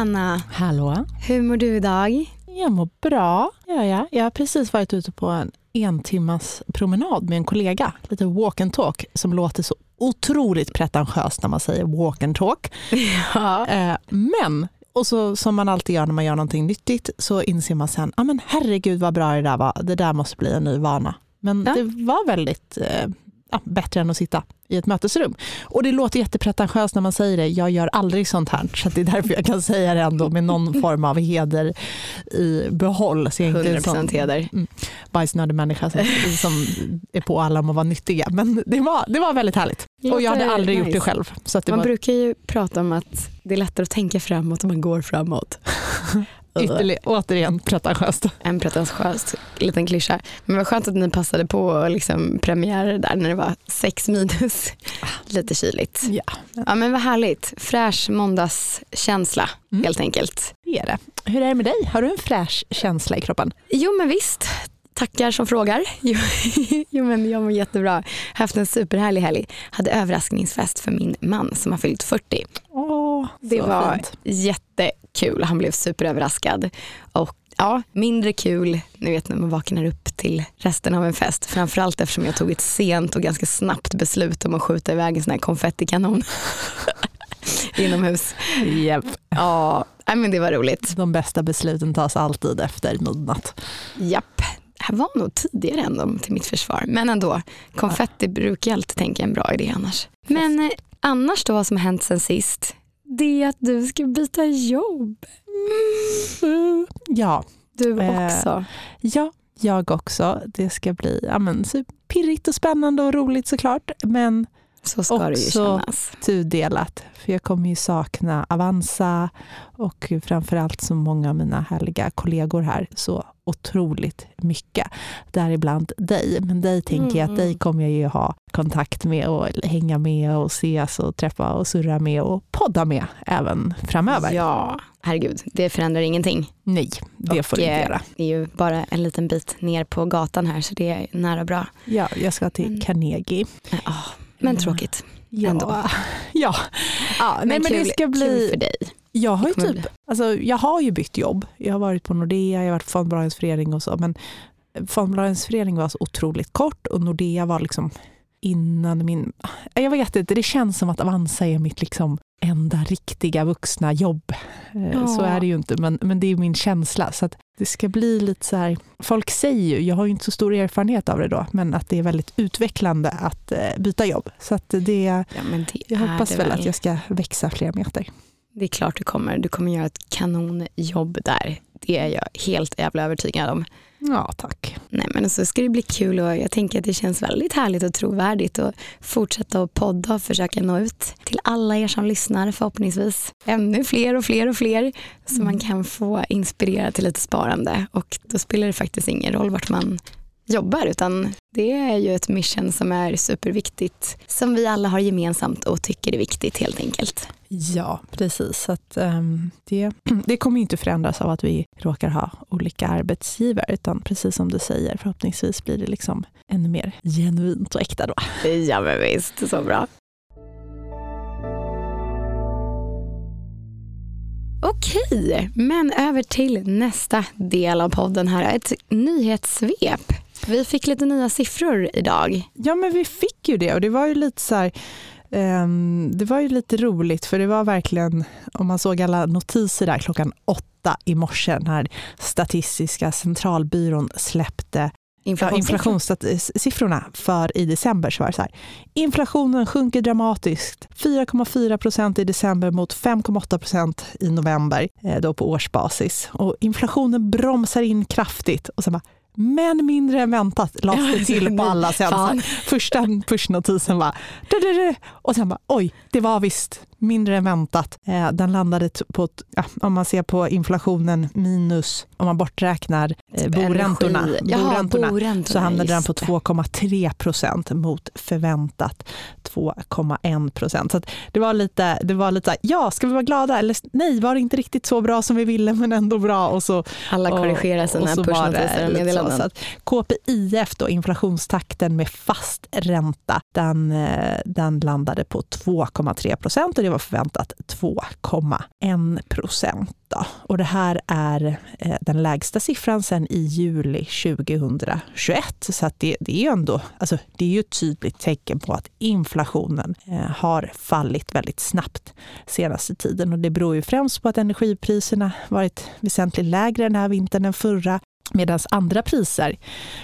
Hanna. Hallå. Hur mår du idag? Jag mår bra, gör jag. Jag har precis varit ute på en en timmas promenad med en kollega. Lite walk and talk som låter så otroligt pretentiöst när man säger walk and talk. Ja. Eh, men, och så, som man alltid gör när man gör någonting nyttigt, så inser man sen, ah, men herregud vad bra det där var, det där måste bli en ny vana. Men Ja. det var väldigt eh, ja, bättre än att sitta i ett mötesrum. Och det låter jättepretentiöst när man säger det, jag gör aldrig sånt här, så det är därför jag kan säga det ändå med någon form av heder i behåll. Så jag är inte en 100% sån heder. bajsnödig människa som, som är på alla om att vara nyttiga. Men det var, det var väldigt härligt. Och jag hade aldrig gjort det själv. Så att det Man var brukar ju prata om att det är lättare att tänka framåt om man går framåt. ytterligare, återigen pretentiöst. En pretentiös liten klyscha. Men vad skönt att ni passade på liksom premiär där när det var sex minus. Lite kyligt. Ja, Ja men vad härligt. Fräsch måndagskänsla Mm. helt enkelt. det är det. Hur är det med dig? Har du en fräsch känsla i kroppen? Jo men visst. Tackar som frågar. Jo, jo men jag mår jättebra. Haft en superhärlig helg. Hade överraskningsfest för min man som har fyllt 40. Det var fint. jättekul. Han blev superöverraskad. Och ja, mindre kul ni vet när man vaknar upp till resten av en fest. Framförallt eftersom jag tog ett sent och ganska snabbt beslut om att skjuta iväg en sån här konfettikanon inomhus. Japp. Ja, men det var roligt. De bästa besluten tas alltid efter midnatt. Japp. Det här var nog tidigare ändå till mitt försvar. Men ändå, konfetti brukar jag alltid tänka en bra idé annars. Men eh, annars då vad som har hänt sen sist? Det är att du ska byta jobb. Ja, Du Eh, också. ja, jag också. Det ska bli ja, men, pirrigt och spännande och roligt såklart. Men Så ska det ju också- kännas. tudelat. För jag kommer ju sakna Avanza och framförallt så många av mina härliga kollegor här så otroligt mycket. Däribland dig. Men dig tänker jag att dig Mm. kommer jag ju ha kontakt med och hänga med och ses och träffa och surra med och podda med även framöver. Ja, herregud. Det förändrar ingenting. Nej, det Och, får du inte eh, göra. Det är ju bara en liten bit ner på gatan här så det är nära bra. Ja, jag ska till Men- Carnegie. Ja, men tråkigt. Ja, Ändå. ja. ja nej, men det kul- ska bli... För dig. Jag har, ju Det typ, alltså, jag har ju bytt jobb. Jag har varit på Nordea, jag har varit på Fondbolagens förening och så. Men Fondbolagens förening var så otroligt kort och Nordea var liksom innan min... Jag vet inte, det känns som att Avanza är mitt liksom enda riktiga vuxna jobb. Eh, Ja. Så är det ju inte, men, men det är min känsla. Så att det ska bli lite så här... Folk säger ju, jag har ju inte så stor erfarenhet av det då, men att det är väldigt utvecklande att eh, byta jobb. Så att det, Ja, det jag hoppas väl att jag ska växa fler meter. Det är klart du kommer. Du kommer göra ett kanonjobb där. Det är jag helt jävla övertygad om. Ja, tack. Nej, men så ska det bli kul och jag tänker att det känns väldigt härligt och trovärdigt att fortsätta att podda och försöka nå ut till alla er som lyssnar förhoppningsvis. Ännu fler och fler och fler så Mm. man kan få inspirera till lite sparande och då spelar det faktiskt ingen roll vart man jobbar utan det är ju ett mission som är superviktigt som vi alla har gemensamt och tycker är viktigt helt enkelt. Ja, precis. Att, ehm, det, det kommer inte förändras av att vi råkar ha olika arbetsgivare, utan precis som du säger, förhoppningsvis blir det liksom ännu mer genuint och äkta då. Ja men visst, så bra. Okej, men över till nästa del av podden här. Ett nyhetssvep. Vi fick lite nya siffror idag. Ja, men vi fick ju det och det var ju lite så här, ehm, det var ju lite roligt för det var verkligen, om man såg alla notiser där klockan åtta i morse när Statistiska centralbyrån släppte Ja, inflationssiffrorna för i december så var det så här. Inflationen sjunker dramatiskt. 4,4 procent i december mot 5,8 procent i november eh, då på årsbasis. Och inflationen bromsar in kraftigt. Och sen bara, men mindre än väntat lades det till på alla sen. Första pushnotisen var och sen bara oj, det var visst mindre än väntat. Eh, den landade på, ja, om man ser på inflationen minus, om man borträknar eh, boräntorna, Energi. Jaha, boräntorna boräntorna, så hamnade den på det. 2,3 procent mot förväntat 2,1 procent. Så det var lite, det var lite ja, ska vi vara glada? Eller nej, var det inte riktigt så bra som vi ville, men ändå bra. Och så, Alla korrigerar och sina pushnotiser så. Så KPIF, då, inflationstakten med fast ränta, den, eh, den landade på 2,3 procent och det var förväntat 2,1 procent. Och det här är eh, den lägsta siffran sedan i juli 2021. Så att det, det, är ändå, alltså det är ju ett tydligt tecken på att inflationen eh, har fallit väldigt snabbt senaste tiden. Och det beror ju främst på att energipriserna varit väsentligt lägre den här vintern än förra Medan andra priser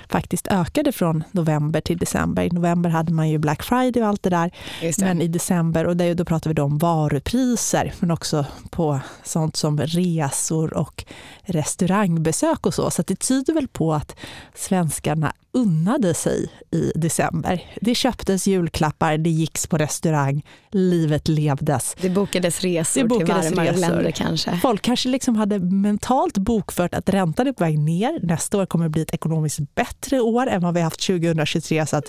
faktiskt ökade från november till december. I november hade man ju Black Friday och allt det där. Det. Men i december, och då pratar vi då om varupriser, men också på sånt som resor och restaurangbesök och så. Så det tyder väl på att svenskarna unnade sig i december. Det köptes julklappar, det gicks på restaurang, livet levdes. Det bokades resor det bokades till varmare resor. länder kanske. Folk kanske liksom hade mentalt bokfört att räntan är på väg ner. Nästa år kommer det bli ett ekonomiskt bättre år än vad vi haft 2023 så att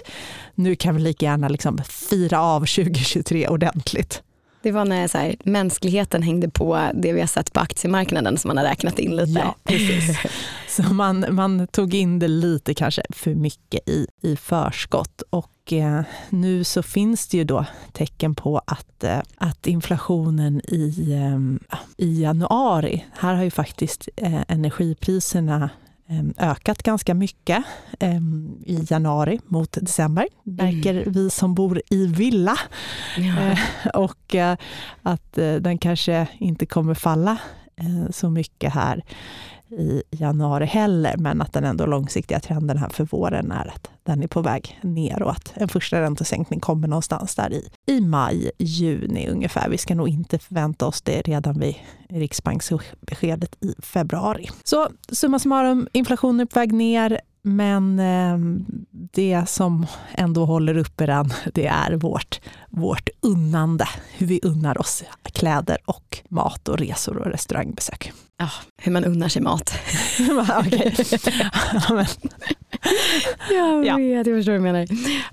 nu kan vi lika gärna liksom fira av 2023 ordentligt. Det var när så här, mänskligheten hängde på det vi har sett på aktiemarknaden som man har räknat in lite. Ja, precis. Så man, man tog in det lite kanske för mycket i, i förskott. Och eh, nu så finns det ju då tecken på att, eh, att inflationen i, eh, i januari, här har ju faktiskt energipriserna ökat ganska mycket eh, i januari mot december, märker mm. vi som bor i villa. Ja. och att den kanske inte kommer falla så mycket här i januari heller, men att den ändå långsiktiga trenden här för våren är att den är på väg ner och att en första räntesänkning kommer någonstans där i, i maj, juni ungefär. Vi ska nog inte förvänta oss det redan vid Riksbanksbeskedet i februari. Så summa summarum, inflationen är på väg ner. Men eh, det som ändå håller uppe den, det är vårt, vårt unnande. Hur vi unnar oss kläder och mat och resor och restaurangbesök. Ja, hur man unnar sig mat. Okej. Vet, jag förstår vad du menar.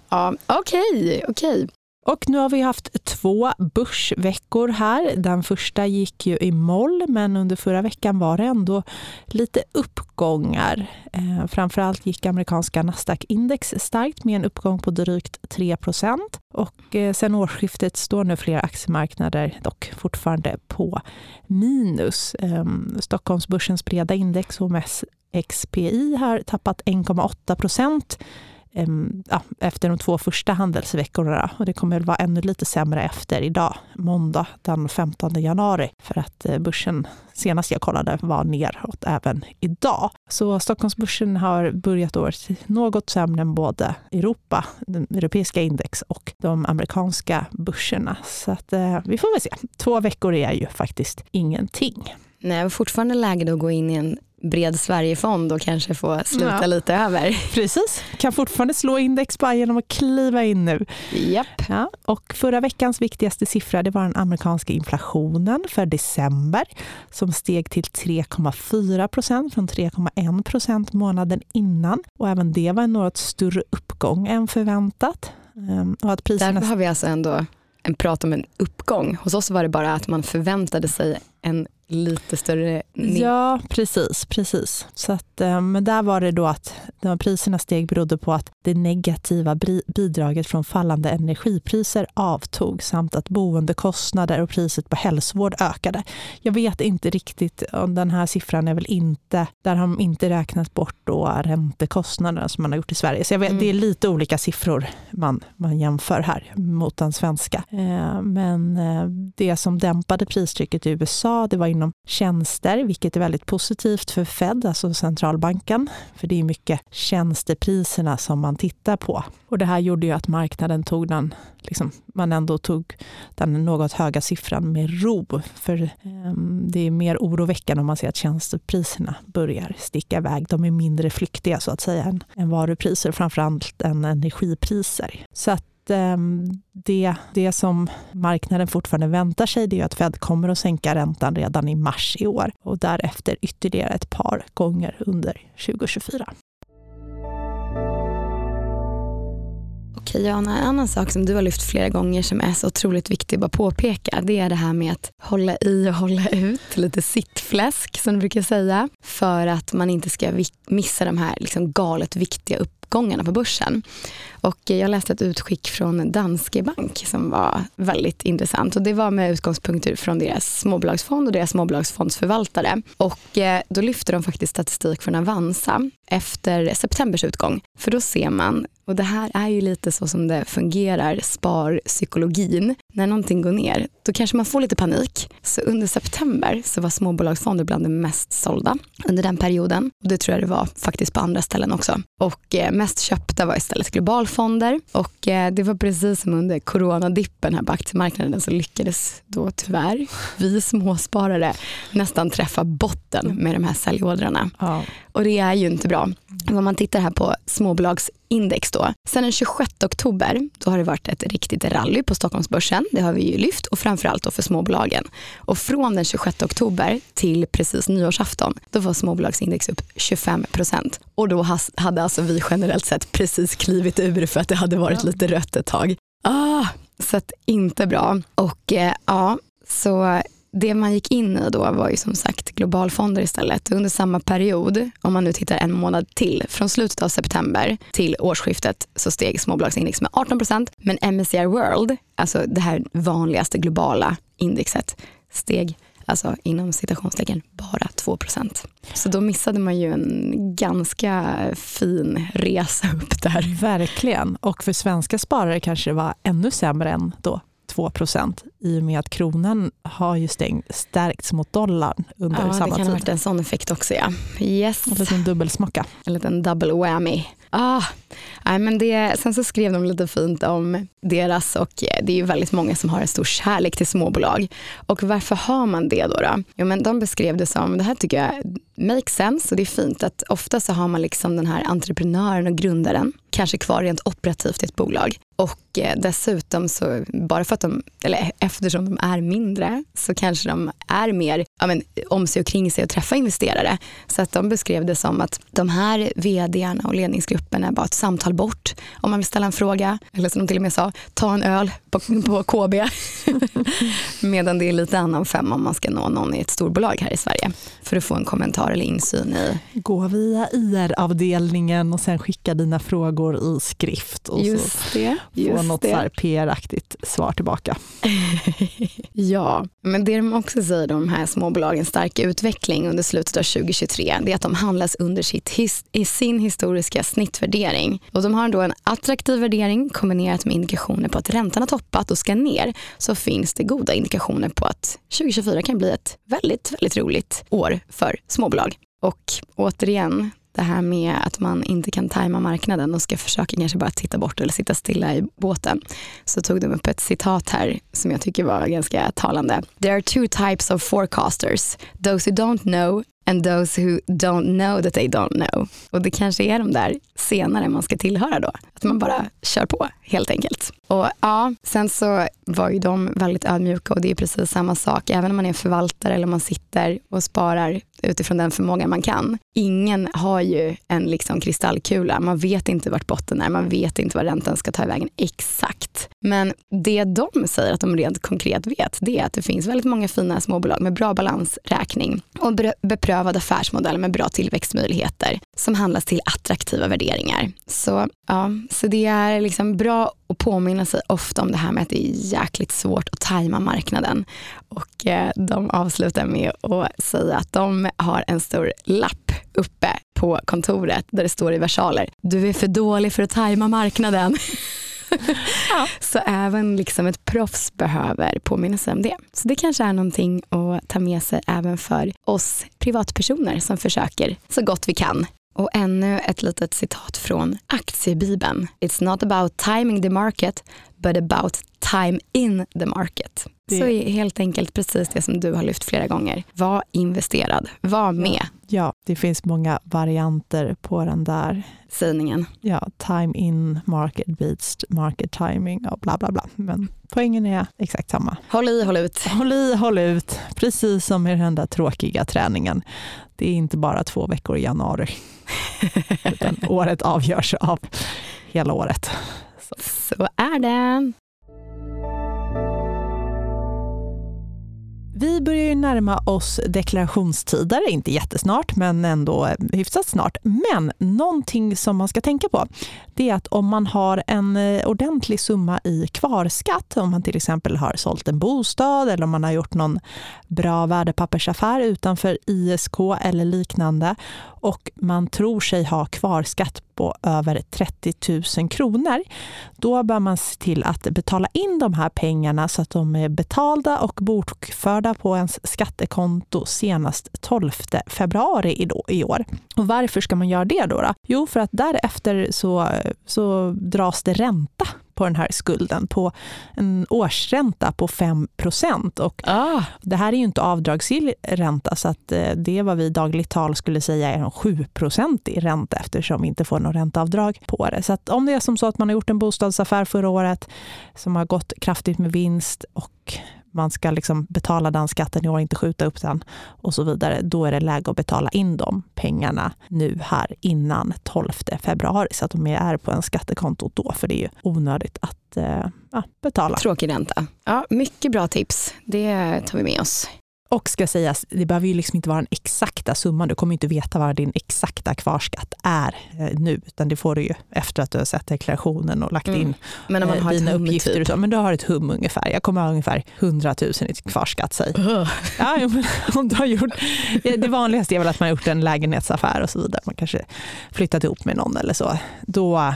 Ja, Okej, okay, okej. Och nu har vi haft två börsveckor här. Den första gick ju i moll, men under förra veckan var det ändå lite uppgångar. Eh, framförallt gick amerikanska Nasdaq-index starkt med en uppgång på drygt 3 och eh, sen årsskiftet står nu flera aktiemarknader dock fortfarande på minus. Eh, Stockholmsbörsens breda index, OMS XPI, har tappat 1,8 ja, efter de två första handelsveckorna. Och det kommer väl vara ännu lite sämre efter idag, måndag den 15 januari. För att eh, börsen senast jag kollade var neråt även idag. Så Stockholmsbörsen har börjat året något sämre än både Europa, den europeiska index och de amerikanska börserna. Så att, eh, vi får väl se. Två veckor är ju faktiskt ingenting. Nej, fortfarande läge att gå in i en bred Sverigefond och kanske få sluta ja. lite över. Precis, kan fortfarande slå index bara genom att kliva in nu. Japp. Ja, och förra veckans viktigaste siffra det var den amerikanska inflationen för december som steg till 3,4 procent från 3,1 procent månaden innan. Och även det var en något större uppgång än förväntat. Ehm, och att priserna... Där har vi alltså ändå en prat om en uppgång. Hos oss var det bara att man förväntade sig en lite större Ja, precis. precis. Så att, eh, men där var det då att de priserna steg berodde på att det negativa bidraget från fallande energipriser avtog samt att boendekostnader och priset på hälsovård ökade. Jag vet inte riktigt om den här siffran är väl inte, där har de inte räknat bort då räntekostnaderna som man har gjort i Sverige. Så jag vet, mm. det är lite olika siffror man, man jämför här mot den svenska. Eh, men eh, det som dämpade pristrycket i USA, det var inom tjänster, vilket är väldigt positivt för Fed, alltså centralbanken. För det är mycket tjänstepriserna som man tittar på. Och det här gjorde ju att marknaden tog den, liksom, man ändå tog den något höga siffran med ro. För eh, det är mer oroväckande om man ser att tjänstepriserna börjar sticka iväg. De är mindre flyktiga så att säga än, än varupriser, framförallt än energipriser. Så att Ehm, det, det som marknaden fortfarande väntar sig det är att Fed kommer att sänka räntan redan i mars i år och därefter ytterligare ett par gånger under 2024. Okej, Johanna, en annan sak som du har lyft flera gånger som är så otroligt viktig att bara påpeka, det är det här med att hålla i och hålla ut, lite sittfläsk som du brukar säga, för att man inte ska missa de här liksom galet viktiga uppgångarna på börsen. Och eh, jag läste ett utskick från Danske Bank som var väldigt intressant och det var med utgångspunkter från deras småbolagsfond och deras småbolagsfondsförvaltare. Och eh, då lyfte de faktiskt statistik från Avanza efter septembers utgång. För då ser man och det här är ju lite så som det fungerar, sparpsykologin. När någonting går ner, då kanske man får lite panik. Så under september så var småbolagsfonder bland det mest sålda under den perioden. Och det tror jag det var faktiskt på andra ställen också. Och eh, mest köpta var istället globalfonder. Och eh, det var precis som under coronadippen här på aktiemarknaden så lyckades då tyvärr vi småsparare nästan träffa botten med de här säljordrarna. Ja. Och det är ju inte bra. Om man tittar här på småbolagsindex då. Sen den 26 oktober då har det varit ett riktigt rally på Stockholmsbörsen. Det har vi ju lyft och framförallt då för småbolagen. Och från den 26 oktober till precis nyårsafton då var småbolagsindex upp 25 procent. Och då hade alltså vi generellt sett precis klivit ur för att det hade varit lite rött ett tag. Ah, så att inte bra. Och eh, ja, så det man gick in i då var ju som sagt globalfonder istället. Under samma period, om man nu tittar en månad till, från slutet av september till årsskiftet så steg småbolagsindex med 18 procent. Men MSCI World, alltså det här vanligaste globala indexet, steg alltså inom citationstecken bara 2 procent. Så då missade man ju en ganska fin resa upp där. Verkligen, och för svenska sparare kanske det var ännu sämre än då 2 i och med att kronan har ju stärkts mot dollarn under ja, samma tid. Det kan ha varit en sån effekt också ja. Yes. En liten dubbelsmocka. En liten double whammy. Ah, nej, men det, sen så skrev de lite fint om deras och det är ju väldigt många som har en stor kärlek till småbolag. Och varför har man det då? då? Jo, men de beskrev det som, det här tycker jag makes sense och det är fint att ofta så har man liksom den här entreprenören och grundaren kanske kvar rent operativt i ett bolag. Och eh, dessutom så, bara för att de, eller eftersom de är mindre, så kanske de är mer ja, men, om sig och kring sig och träffa investerare. Så att de beskrev det som att de här vdarna och ledningsgruppen är bara ett samtal bort om man vill ställa en fråga. Eller som de till och med sa, ta en öl på, på KB. Medan det är lite annan femma om man ska nå någon i ett storbolag här i Sverige. För att få en kommentar eller insyn i. Gå via IR-avdelningen och sen skicka dina frågor i skrift. Och just så det. Just få något PR-aktigt svar tillbaka. ja, men det de också säger om de här småbolagens starka utveckling under slutet av 2023, det är att de handlas under sitt his i sin historiska snittvärdering. Och de har då en attraktiv värdering kombinerat med indikationer på att räntan har toppat och ska ner, så finns det goda indikationer på att 2024 kan bli ett väldigt, väldigt roligt år för småbolag. Och återigen, det här med att man inte kan tajma marknaden och ska försöka kanske bara titta bort eller sitta stilla i båten. Så tog de upp ett citat här som jag tycker var ganska talande. There are two types of forecasters, those who don't know and those who don't know that they don't know. Och det kanske är de där senare man ska tillhöra då. Att man bara kör på helt enkelt. Och ja, sen så var ju de väldigt ödmjuka och det är precis samma sak. Även om man är förvaltare eller man sitter och sparar utifrån den förmågan man kan. Ingen har ju en liksom kristallkula. Man vet inte vart botten är. Man vet inte var räntan ska ta vägen exakt. Men det de säger att de rent konkret vet, det är att det finns väldigt många fina småbolag med bra balansräkning och beprövad affärsmodell med bra tillväxtmöjligheter som handlas till attraktiva värderingar. Så, ja, så det är liksom bra att påminna sig ofta om det här med att det är jäkligt svårt att tajma marknaden. Och eh, de avslutar med att säga att de har en stor lapp uppe på kontoret där det står i versaler. Du är för dålig för att tajma marknaden. ja. Så även liksom ett proffs behöver påminna sig om det. Så det kanske är någonting att ta med sig även för oss privatpersoner som försöker så gott vi kan och ännu ett litet citat från aktiebibeln. It's not about timing the market, but about time in the market. Det... Så är helt enkelt precis det som du har lyft flera gånger. Var investerad, var med. Ja, det finns många varianter på den där sägningen. Ja, time in market beats market timing och bla bla bla. Men poängen är exakt samma. Håll i, håll ut. Håll i, håll ut. Precis som i den där tråkiga träningen. Det är inte bara två veckor i januari. Utan året avgörs av hela året. Så. Så är det. Vi börjar ju närma oss deklarationstider, inte jättesnart men ändå hyfsat snart. Men någonting som man ska tänka på det är att om man har en eh, ordentlig summa i kvarskatt, om man till exempel har sålt en bostad eller om man har gjort någon bra värdepappersaffär utanför ISK eller liknande och man tror sig ha kvarskatt på över 30 000 kronor, då bör man se till att betala in de här pengarna så att de är betalda och bokförda på ens skattekonto senast 12 februari i år. Och varför ska man göra det då? då? Jo, för att därefter så, så dras det ränta på den här skulden på en årsränta på 5 och ah. Det här är ju inte avdragsgill ränta så att eh, det är vad vi i dagligt tal skulle säga är en 7 i ränta eftersom vi inte får någon ränteavdrag på det. Så att om det är som så att man har gjort en bostadsaffär förra året som har gått kraftigt med vinst och man ska liksom betala den skatten i år, inte skjuta upp den och så vidare, då är det läge att betala in de pengarna nu här innan 12 februari så att de är på en skattekonto då, för det är ju onödigt att eh, betala. Tråkig ränta. Ja, mycket bra tips. Det tar vi med oss. Och ska sägas, det behöver ju liksom inte vara den exakta summan. Du kommer inte veta vad din exakta kvarskatt är eh, nu, utan det får du ju efter att du har sett deklarationen och lagt mm. in Men om man har dina hum, uppgifter. Typ. Så, men du har ett hum ungefär. Jag kommer ha ungefär 100 000 i kvarskatt. Säg. Uh. Ja, men om du har gjort, det vanligaste är väl att man har gjort en lägenhetsaffär och så vidare. Man kanske flyttat ihop med någon eller så. Då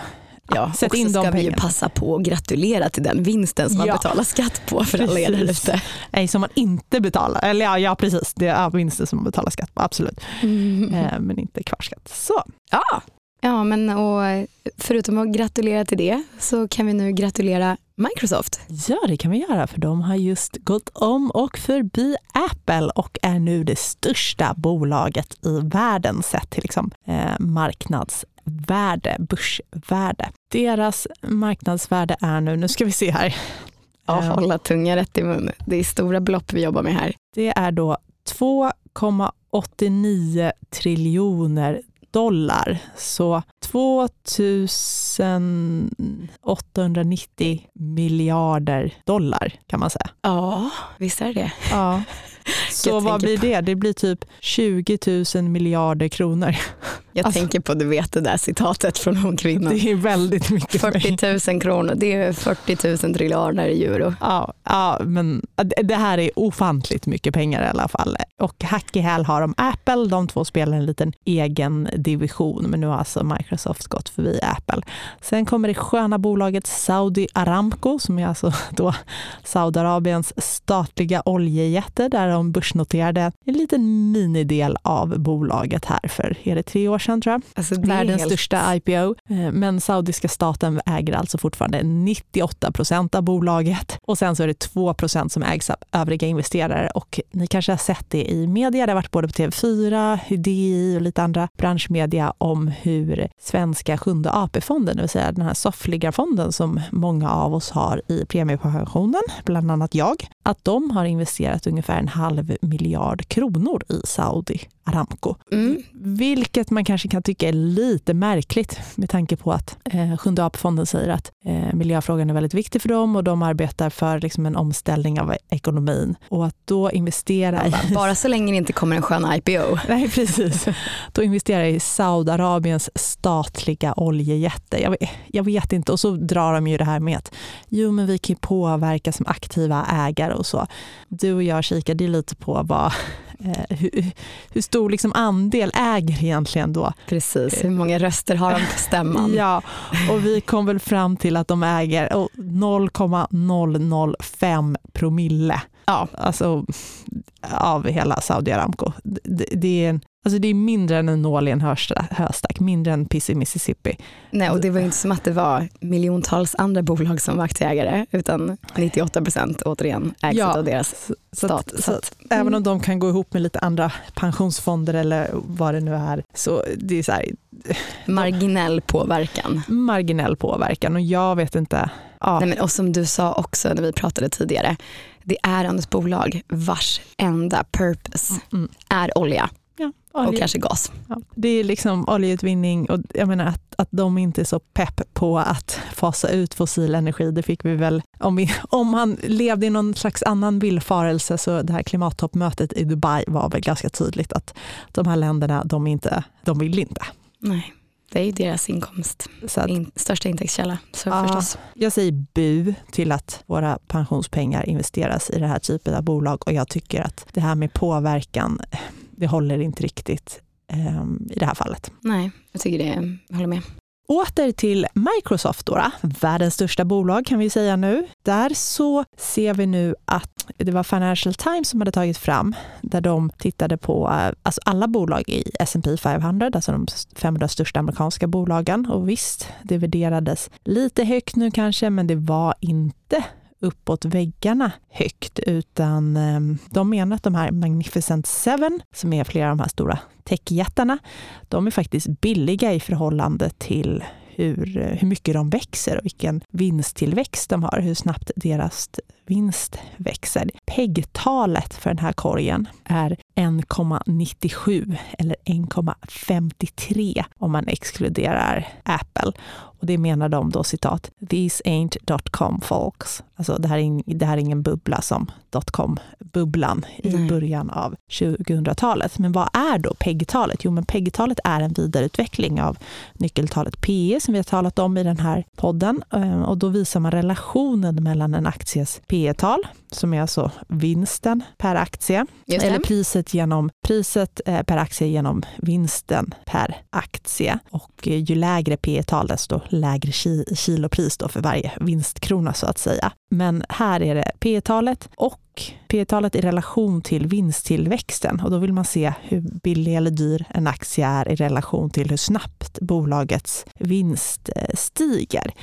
Ja, Sätt in så ska vi ju passa på att gratulera till den vinsten som ja. man betalar skatt på för alla er ute. Nej, som man inte betalar. Eller ja, ja precis, det är vinsten som man betalar skatt på, absolut. Mm. Eh, men inte kvarskatt. Så. Ja. Ja, men och förutom att gratulera till det så kan vi nu gratulera Microsoft. Ja, det kan vi göra för de har just gått om och förbi Apple och är nu det största bolaget i världen sett till liksom, eh, marknads värde, börsvärde. Deras marknadsvärde är nu, nu ska vi se här. Ja, eh, hålla tunga rätt i mun. Det är stora belopp vi jobbar med här. Det är då 2,89 triljoner dollar. Så 2890 miljarder dollar kan man säga. Ja, visst är det Ja. Så vad blir det? Det blir typ 20 000 miljarder kronor. Jag alltså, tänker på, du vet det där citatet från hon kvinnan. Det är väldigt mycket 40 000 kronor, det är 40 000 triljarder euro. Ja, ja, men det här är ofantligt mycket pengar i alla fall. Och hack i häl har de Apple, de två spelar en liten egen division, men nu har alltså Microsoft gått förbi Apple. Sen kommer det sköna bolaget Saudi Aramco, som är alltså då Saudiarabiens statliga oljejätte, där de börsnoterade en liten minidel av bolaget här för, är det tre år sedan tror jag? Alltså Världens helt... största IPO. Eh, men saudiska staten äger alltså fortfarande 98 procent av bolaget och sen så är det 2 procent som ägs av övriga investerare och ni kanske har sett det i media, det har varit både på TV4, DI och lite andra branschmedia om hur svenska sjunde AP-fonden, det vill säga den här soffliggarfonden som många av oss har i premiepensionen, bland annat jag, att de har investerat ungefär en halv miljard kronor i Saudi Aramco. Mm. Vilket man kanske kan tycka är lite märkligt med tanke på att eh, Sjunde AP-fonden säger att eh, miljöfrågan är väldigt viktig för dem och de arbetar för liksom, en omställning av ekonomin. Och att då investera i... Bara så länge det inte kommer en skön IPO. Nej, precis. Då investera i Saudiarabiens statliga oljejätte. Jag, jag vet inte. Och så drar de ju det här med att jo, men vi kan påverka som aktiva ägare och så. Du och jag kikade lite på vad eh, hur, hur, stor liksom andel äger egentligen då? Precis, hur många röster har de på stämman? ja, och vi kom väl fram till att de äger 0,005 promille ja. alltså, av hela Saudi Aramco. Det, det är en Alltså det är mindre än en nål i en höstack, mindre än piss i Mississippi. Nej, och det var inte som att det var miljontals andra bolag som var aktieägare, utan 98 procent återigen ägs ja, av deras stat. Så, så att, mm. Även om de kan gå ihop med lite andra pensionsfonder eller vad det nu är, så det är så här, Marginell påverkan. Marginell påverkan och jag vet inte. Ja. Nej, men, och som du sa också när vi pratade tidigare, det är ett bolag vars enda purpose mm. är olja. och kanske gas. Ja, det är liksom oljeutvinning och jag menar att, att de inte är så pepp på att fasa ut fossil energi. Det fick vi väl, om, vi, om man levde i någon slags annan villfarelse så det här klimattoppmötet i Dubai var väl ganska tydligt att de här länderna, de, inte, de vill inte. Nej. Det är ju deras inkomst, så att, In, största intäktskälla. Så ja, förstås. Jag säger bu till att våra pensionspengar investeras i den här typen av bolag och jag tycker att det här med påverkan, det håller inte riktigt um, i det här fallet. Nej, jag tycker det, jag håller med. Åter till Microsoft då, världens största bolag kan vi säga nu. Där så ser vi nu att det var Financial Times som hade tagit fram, där de tittade på eh, alltså alla bolag i S&P 500, alltså de 500 största amerikanska bolagen. Och visst, det värderades lite högt nu kanske, men det var inte uppåt väggarna högt, utan ehm, de menar att de här Magnificent Seven, som är flera av de här stora techjättarna, de är faktiskt billiga i förhållande till hur, hur mycket de växer och vilken vinsttillväxt de har, hur snabbt deras vinst växer. PEG-talet för den här korgen är 1,97 eller 1,53 om man exkluderar Apple. Och det menar de då citat, “These ain't dotcom folks”. Alltså det här, är, det här är ingen bubbla som dotcom-bubblan i Nej. början av 2000-talet. Men vad är då PEG-talet? Jo, men PEG-talet är en vidareutveckling av nyckeltalet PE som vi har talat om i den här podden. Ehm, och då visar man relationen mellan en akties PE-tal, som är alltså vinsten per aktie, eller priset, genom, priset eh, per aktie genom vinsten per aktie. Och ju lägre P-tal, desto lägre kilopris då för varje vinstkrona så att säga. Men här är det P-talet och P talet i relation till vinsttillväxten och då vill man se hur billig eller dyr en aktie är i relation till hur snabbt bolagets vinst eh, stiger.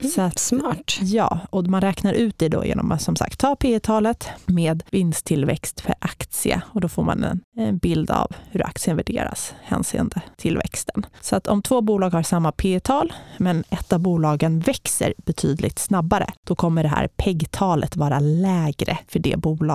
Mm, så att, smart. Ja, och man räknar ut det då genom att som sagt ta P talet med vinsttillväxt per aktie och då får man en, en bild av hur aktien värderas hänseende tillväxten. Så att om två bolag har samma P tal men ett av bolagen växer betydligt snabbare, då kommer det här PEG-talet vara lägre för det bolaget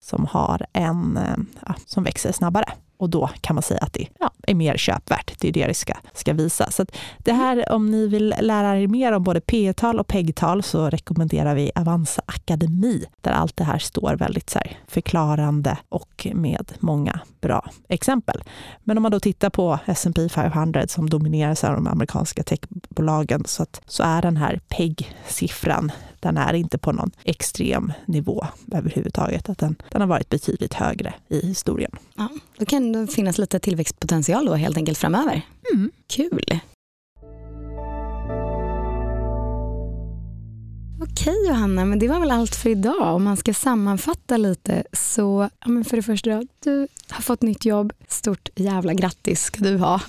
som har en, eh, ja, som växer snabbare. Och då kan man säga att det ja, är mer köpvärt. Det är det det ska, ska visa. Så det här, om ni vill lära er mer om både P tal och PEG-tal så rekommenderar vi Avanza Akademi, där allt det här står väldigt så här, förklarande och med många bra exempel. Men om man då tittar på S&P 500 som domineras av de amerikanska techbolagen så, att, så är den här PEG-siffran den är inte på någon extrem nivå överhuvudtaget. Att den, den har varit betydligt högre i historien. Ja, då kan det finnas lite tillväxtpotential då helt enkelt framöver. Mm. Kul! Okej Johanna, men det var väl allt för idag. Om man ska sammanfatta lite så, ja, men för det första, då, du har fått nytt jobb. Stort jävla grattis ska du ha.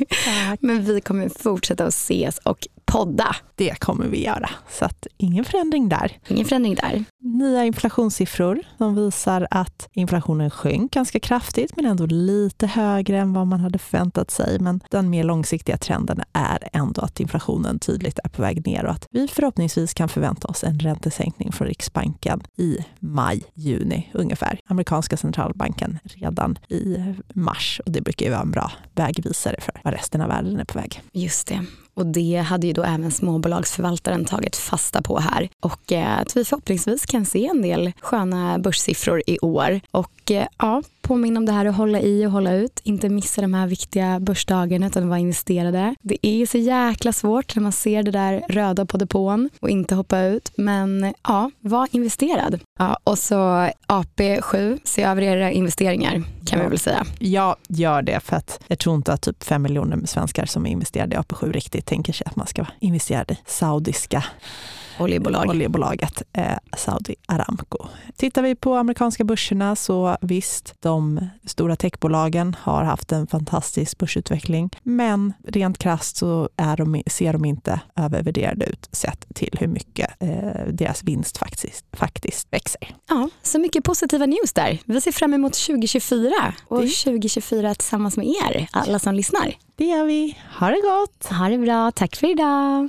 men vi kommer fortsätta att ses och podda. Det kommer vi göra, så att ingen förändring där. Ingen förändring där. Nya inflationssiffror som visar att inflationen sjönk ganska kraftigt, men ändå lite högre än vad man hade förväntat sig. Men den mer långsiktiga trenden är ändå att inflationen tydligt är på väg ner och att vi förhoppningsvis kan förvänta oss en räntesänkning från Riksbanken i maj, juni ungefär. Amerikanska centralbanken redan i mars och det brukar ju vara en bra vägvisare för var resten av världen är på väg. Just det. Och det hade ju då även småbolagsförvaltaren tagit fasta på här. Och eh, att vi förhoppningsvis kan se en del sköna börssiffror i år. Och eh, ja, påminna om det här att hålla i och hålla ut. Inte missa de här viktiga börsdagarna utan vara investerade. Det är så jäkla svårt när man ser det där röda på depån och inte hoppa ut. Men ja, var investerad. Ja, och så AP7, se över era investeringar kan vi väl säga. Ja, gör det för att jag tror inte att typ fem miljoner svenskar som är investerade i AP7 riktigt tänker sig att man ska vara investerad i saudiska Oljebolag. oljebolaget eh, Saudi Aramco. Tittar vi på amerikanska börserna så visst, de stora techbolagen har haft en fantastisk börsutveckling, men rent krasst så är de, ser de inte övervärderade ut sett till hur mycket eh, deras vinst faktiskt, faktiskt växer. Ja, så mycket positiva news där. Vi ser fram emot 2024 och det. 2024 tillsammans med er, alla som lyssnar. Det gör vi. Ha det gott! Ha det bra. Tack för idag.